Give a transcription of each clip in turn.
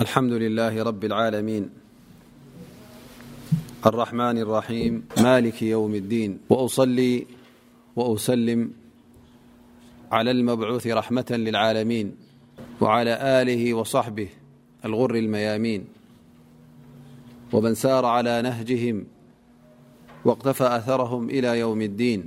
الحمد لله رب العالمين الرحمن الرحيم مالك يوم الدين وأصلي وأسلم على المبعوث رحمة للعالمين وعلى آله وصحبه الغر الميامين ومن سار على نهجهم واقتفى أثرهم إلى يوم الدين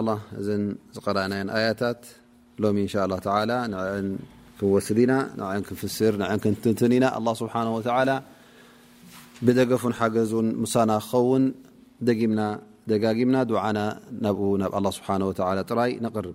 الله قرأن آيت لم ن شاء الله تعلى نععن كنوسدن نع فسرع نتنن الله سبحانه وتعلى بدفن حجزن مصن خون دجقمنا دعن نب ن الله سبحنه وتعلى ري نقرب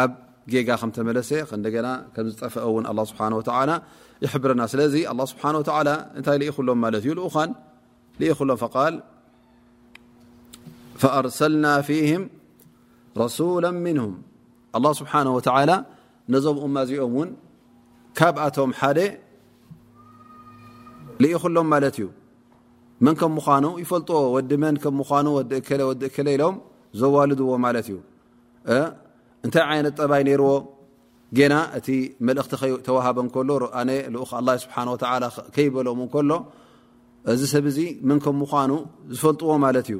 ኣብ ጌጋ ከም ተመለሰ ከእንደገና ከም ዝጠፈአ እውን ኣላ ስብሓን ወተዓላ ይሕብረና ስለዚ ኣላ ስብሓን ወተዓላ እንታይ ልኢኹሎም ማለት እዩ ልኡኻን ልኢኹሎም ፈቃል ፈኣርሰልና ፊህም ረሱላ ምንሁም ኣላ ስብሓን ወተዓላ ነዞም እማ እዚኦም እውን ካብኣቶም ሓደ ልኢኹሎም ማለት እዩ መን ከም ምዃኑ ይፈልጥዎ ወዲ መን ከም ምዃኑ ወዲ እከለ ወዲ እከለ ኢሎም ዘዋልድዎ ማለት እዩ እንታይ ዓይነት ጠባይ ነይርዎ ጌና እቲ መልእኽቲ ከይተዋሃበ ከሎ ኣነ ልኡኽ ኣላ ስብሓን ወተላ ከይበሎም ከሎ እዚ ሰብ እዚ ምን ከም ምኳኑ ዝፈልጥዎ ማለት እዩ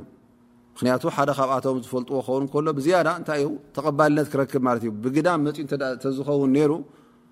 ምክንያቱ ሓደ ካብኣቶም ዝፈልጥዎ ክኸውን ከሎ ብዝያዳ እንታይ እዩ ተቐባልነት ክረክብ ማለት እዩ ብግዳም መፂ ተዝኸውን ነይሩ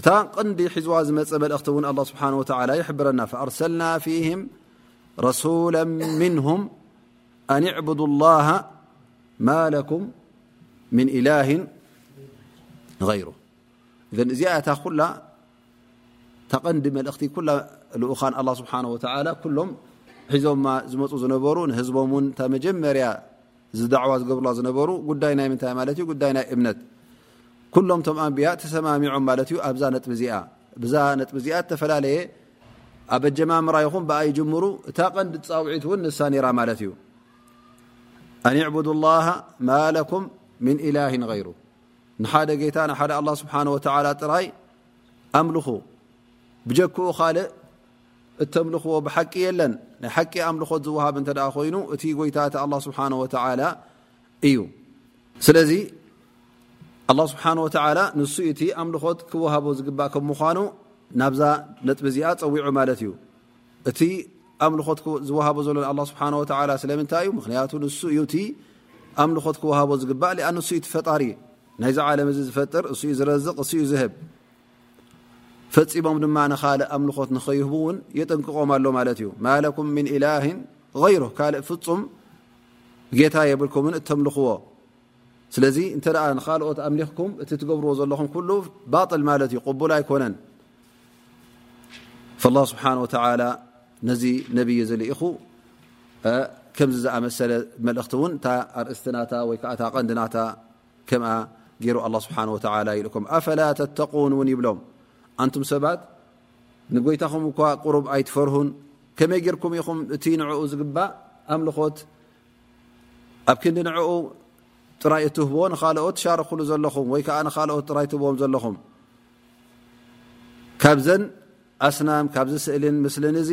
እታ ቅንዲ ሒዝዋ ዝመፀ መልእኽቲ እውን ኣላ ስብሓን ወተላ ይሕብረና ፈኣርሰልና ፊህም ረሱላ ምንሁም ኣንዕቡዱ ላሃ ማ ለኩም ምን ኢላህን ይሩ እዘን እዚኣ እታ ኩላ ተቐንዲ መልእኽቲ ኩላ ልኡኻን ኣላ ስብሓን ወተላ ኩሎም ሒዞማ ዝመፁ ዝነበሩ ንህዝቦም እውን እታ መጀመርያ እዚ ዳዕዋ ዝገብሩላ ዝነበሩ ጉዳይ ናይ ምንታይ ማለት እዩ ጉዳይ ናይ እምነት ኩሎም እቶም ኣንብያ ተሰማሚዖም ማለት እዩ ኣብዛ ነጥቢ እዚኣ ብዛ ነጥቢ እዚኣ ዝተፈላለየ ኣብ ኣጀማምራ ይኹን ብኣ ይጅምሩ እታ ቀንዲ ፃውዒት እውን ንሳ ነራ ማለት እዩ ኣን ዕቡዱ ላሃ ማለኩም ምን ኢላሂን غይሩ ንሓደ ጌታ ንሓደ ኣላ ስብሓን ወተላ ጥራይ ኣምልኹ ብጀክኡ ካልእ እተምልኽዎ ብሓቂ የለን፣ ናይ ሓቂ ኣምልኾት ዝወሃብ እንተ ደኣ ኮይኑ እቲ ጎይታ እቲ ኣላህ ስብሓነሁ ወተዓላ እዩ። ስለዚ ኣላህ ስብሓነሁ ወተዓላ ንሱ እዩ እቲ ኣምልኾት ክወሃቦ ዝግባእ ከም ምዃኑ ናብዛ ነጥቢ እዚኣ ጸዊዑ ማለት እዩ። እቲ ኣምልኾት ዝወሃቦ ዘሎ ንኣላህ ስብሓነሁ ወተዓላ ስለምንታይ እዩ? ምኽንያቱ ንሱ እዩ እቲ ኣምልኾት ክወሃቦ ዝግባእ ሊኣን ንሱ እዩ እቲ ፈጣሪ ናይዚ ዓለም እዚ ዝፈጥር፣ እሱ እዩ ዝረዝቕ፣ እሱ እዩ ዝህብ። ፈፂሞም ድማ ንካልእ ኣምልኾት ንኸይህቡ እውን የጠንቅቆም ኣሎ ማለት እዩ ማለኩም ምን ኢላህ غይሩ ካልእ ፍፁም ጌታ የብልኩምን እተምልኽዎ ስለዚ እንተ ንካልኦት ኣምሊኽኩም እቲ ትገብርዎ ዘለኹም ኩሉ ባጥል ማለት እዩ ቅቡል ኣይኮነን ላ ስብሓን ወተላ ነዚ ነብይ ዝልኢኹ ከምዚ ዝኣመሰለ መልእኽቲ እውን እታ ኣርእስትናታ ወይከዓ እታ ቀንድናታ ከምኣ ገይሩ ኣላ ስብሓን ወተላ ይልእኮም ኣፈላ ተተቁን እውን ይብሎም ኣንቱም ሰባት ንጎይታኹም እኳ ቅሩብ ኣይትፈርሁን ከመይ ጌርኩም ኢኹም እቲ ንዕኡ ዝግባእ ኣምልኾት ኣብ ክንዲ ንዕኡ ጥራይ እትህብዎ ንካልኦት ትሻርክሉ ዘለኹም ወይ ከዓ ንካልኦት ጥራይ ትህብዎም ዘለኹም ካብዘን ኣስናም ካብዚ ስእልን ምስልን እዚ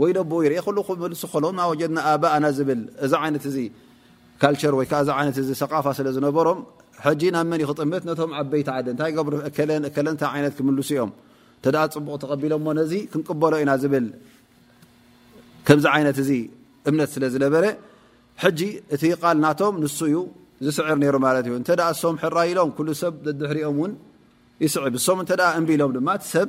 ወይለ ኣቦኡ ይርኤ ከሉ ክምልሱ ከለዉ እና ወጀድና ኣባእና ዝብል እዚ ዓይነት እዚ ካልቸር ወይ ከዓ እዚ ዓይነት እዚ ሰቃፋ ስለ ዝነበሮም ሕጂ ናብ መን እዩ ክጥምት ነቶም ዓበይቲ ዓዲ እንታይ ገብሩ እከለን እከለን እንታይ ዓይነት ክምልሱ እዮም እንተ ፅቡቕ ተቐቢሎሞ ነዚ ክንቅበሎ ኢና ዝብል ከምዚ ዓይነት እዚ እምነት ስለ ዝነበረ ሕጂ እቲ ቃል ናቶም ንሱ እዩ ዝስዕር ነይሩ ማለት እዩ እንተ እሶም ሕራይ ኢሎም ኩሉ ሰብ ደድሕሪኦም እውን ይስዕብ እሶም እንተ እምቢ ኢሎም ድማ እቲ ሰብ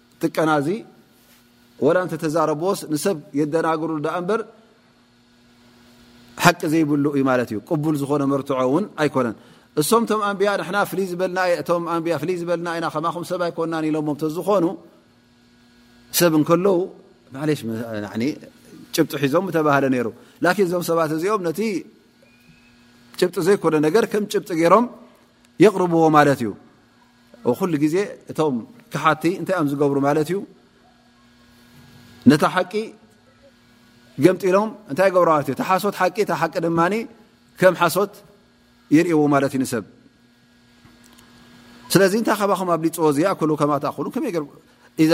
ትቀና እዚ ወላ እንተተዛረብዎስ ንሰብ የደናግርሉ ዳኣ እምበር ሓቂ ዘይብሉ እዩ ማለት እዩ ቅቡል ዝኾነ መርትዖ እውን ኣይኮነን እሶም ቶም ኣንብያ ንሕና ፍልይ ዝበልና እቶም ኣንብያ ፍልይ ዝበልና ኢና ከማኹም ሰብ ኣይኮናን ኢሎሞም ተዝኾኑ ሰብ እንከለዉ ማለሽ ጭብጢ ሒዞም ምተባህለ ነይሩ ላኪን እዞም ሰባት እዚኦም ነቲ ጭብጢ ዘይኮነ ነገር ከም ጭብጢ ገይሮም የቕርብዎ ማለት እዩ ኩሉ ግዜ እቶም ክሓቲ እንታይ እዮም ዝገብሩ ማለት እዩ ነታ ሓቂ ገምጢሎም እንታይ ገብሩ ማለት እዩ ሓሶት ሓቂ ታ ሓቂ ድማ ከም ሓሶት ይርእዎ ማለት እዩ ንሰብ ስለዚ እንታይ ካባኹም ኣብሊፅዎ ዝያእክሉ ከማትኣክሉ ከመይ ዘ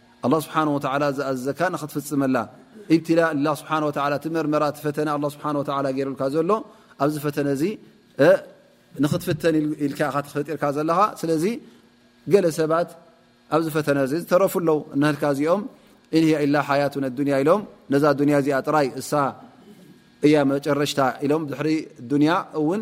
ኣላህ ስብሓን ወተዓላ ዝኣዘዘካ ንኽትፍፅመላ ኢብትላ ላ ስብሓን ወተዓላ እቲ መርመራ እቲ ፈተነ ኣላ ስብሓን ወተዓላ ገይሩልካ ዘሎ ኣብዚ ፈተነ እዚ ንኽትፍተን ኢልካ ኢኻ ተፈጢርካ ዘለኻ ስለዚ ገለ ሰባት ኣብዚ ፈተነ እዚ ዝተረፉ ኣለዉ እነህልካ እዚኦም ኢንህያ ኢላ ሓያቱ ነዱንያ ኢሎም ነዛ ዱንያ እዚኣ ጥራይ እሳ እያ መጨረሽታ ኢሎም ድሕሪ ዱንያ እውን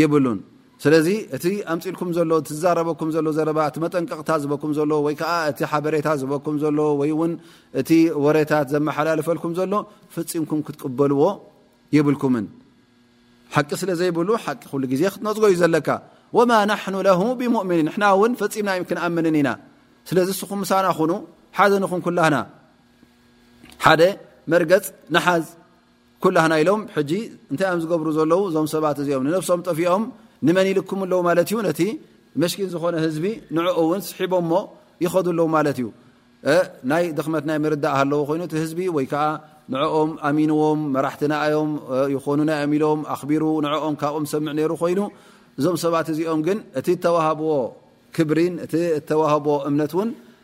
የብሉን ስለዚ እቲ ኣምፅልኩም ዘሎ ትዛረበኩም ዘሎ ዘረባ እቲ መጠንቀቕታ ዝበኩም ዘሎ ወይ ከዓ እቲ ሓበሬታ ዝበኩም ዘሎ ወይ ውን እቲ ወሬታት ዘመሓላልፈልኩም ዘሎ ፍፂምኩም ክትቅበልዎ የብልኩምን ሓቂ ስለ ዘይብሉ ሓቂ ኩሉ ግዜ ክትነፅጎ እዩ ዘለካ ወማ ናሕኑ ለሁ ብሙእምኒን ንሕና እውን ፈፂምና ዩ ክንኣምንን ኢና ስለዚ ንስኹም ምሳና ኹኑ ሓደ ንኹን ኩላህና ሓደ መርገፅ ንሓዝ ኩላህና ኢሎም ሕጂ እንታይ እዮም ዝገብሩ ዘለዉ እዞም ሰባት እዚኦም ንነብሶም ጠፊኦም ንመን ይልክሙ ኣለዉ ማለት እዩ ነቲ መሽኪን ዝኾነ ህዝቢ ንዕኡ እውን ስሒቦሞ ይኸዱ ኣለዉ ማለት እዩ ናይ ድኽመት ናይ ምርዳእ ኣለዎ ኮይኑ እቲ ህዝቢ ወይ ከዓ ንዕኦም ኣሚንዎም መራሕትና እዮም ይኾኑና እዮም ኢሎም ኣኽቢሩ ንዕኦም ካብኦም ሰምዕ ነይሩ ኮይኑ እዞም ሰባት እዚኦም ግን እቲ እተዋሃብዎ ክብሪን እቲ እተዋህብዎ እምነት እውን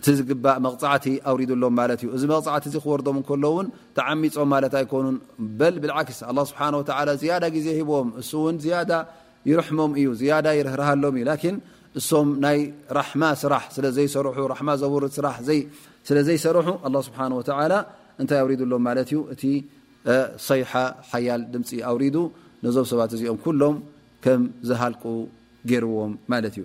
እቲ ዝግባእ መቕጻዕቲ ኣውሪድሎም ማለት እዩ። እዚ መቕጻዕቲ እዚ ክወርዶም እንከሎ እውን ተዓሚጾም ማለት ኣይኮኑን በል ብልዓክስ ኣላ ስብሓን ወተዓላ ዝያዳ ግዜ ሂቦም እሱ እውን ዝያዳ ይርሕሞም እዩ ዝያዳ ይርህርሃሎም እዩ ላኪን እሶም ናይ ራሕማ ስራሕ ስለ ዘይሰርሑ ራሕማ ዘውርድ ስራሕ ስለ ዘይሰርሑ ኣላ ስብሓን ወተዓላ እንታይ ኣውሪድሎም ማለት እዩ እቲ ሰይሓ ሓያል ድምፂ ኣውሪዱ ነዞም ሰባት እዚኦም ኩሎም ከም ዝሃልቁ ገይርዎም ማለት እዩ።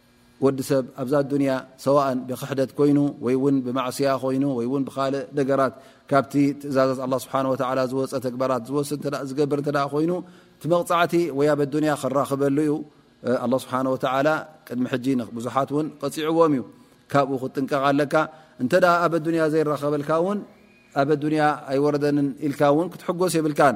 ወዲ ሰብ ኣብዛ ኣዱንያ ሰዋእን ብክሕደት ኮይኑ ወይ ውን ብማዕስያ ኮይኑ ወይ ውን ብካልእ ነገራት ካብቲ ትእዛዛት ኣላ ስብሓን ወተዓላ ዝወፀ ተግባራት ዝወስድ እተ ዝገብር እተ ኮይኑ እቲ መቕፃዕቲ ወይ ኣብ ኣዱንያ ክራኽበሉ እዩ ኣላ ስብሓን ወተዓላ ቅድሚ ሕጂ ብዙሓት እውን ቐፂዕዎም እዩ ካብኡ ክትጥንቀቕ ኣለካ እንተ ኣብ ኣዱንያ ዘይራኸበልካ እውን ኣብ ኣዱንያ ኣይወረደንን ኢልካ እውን ክትሕጎስ የብልካን